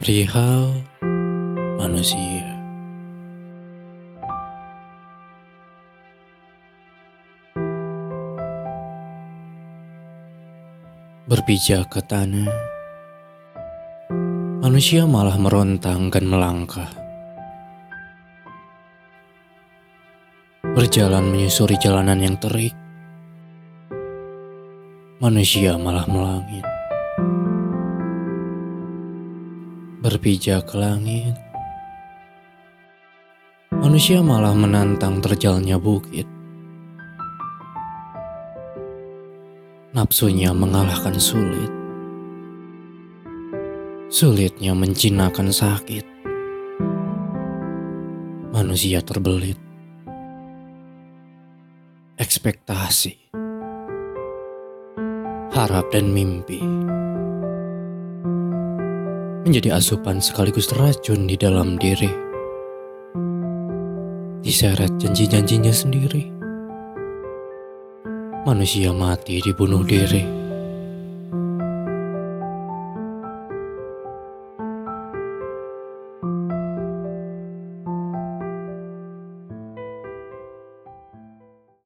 Perihal manusia. Berpijak ke tanah, manusia malah merontang dan melangkah. Berjalan menyusuri jalanan yang terik, manusia malah melangit. Berpijak ke langit, manusia malah menantang terjalnya bukit. Nafsunya mengalahkan sulit. Sulitnya menjinakkan sakit. Manusia terbelit. Ekspektasi. Harap dan mimpi. Menjadi asupan sekaligus racun di dalam diri. Diseret janji-janjinya sendiri manusia mati dibunuh diri.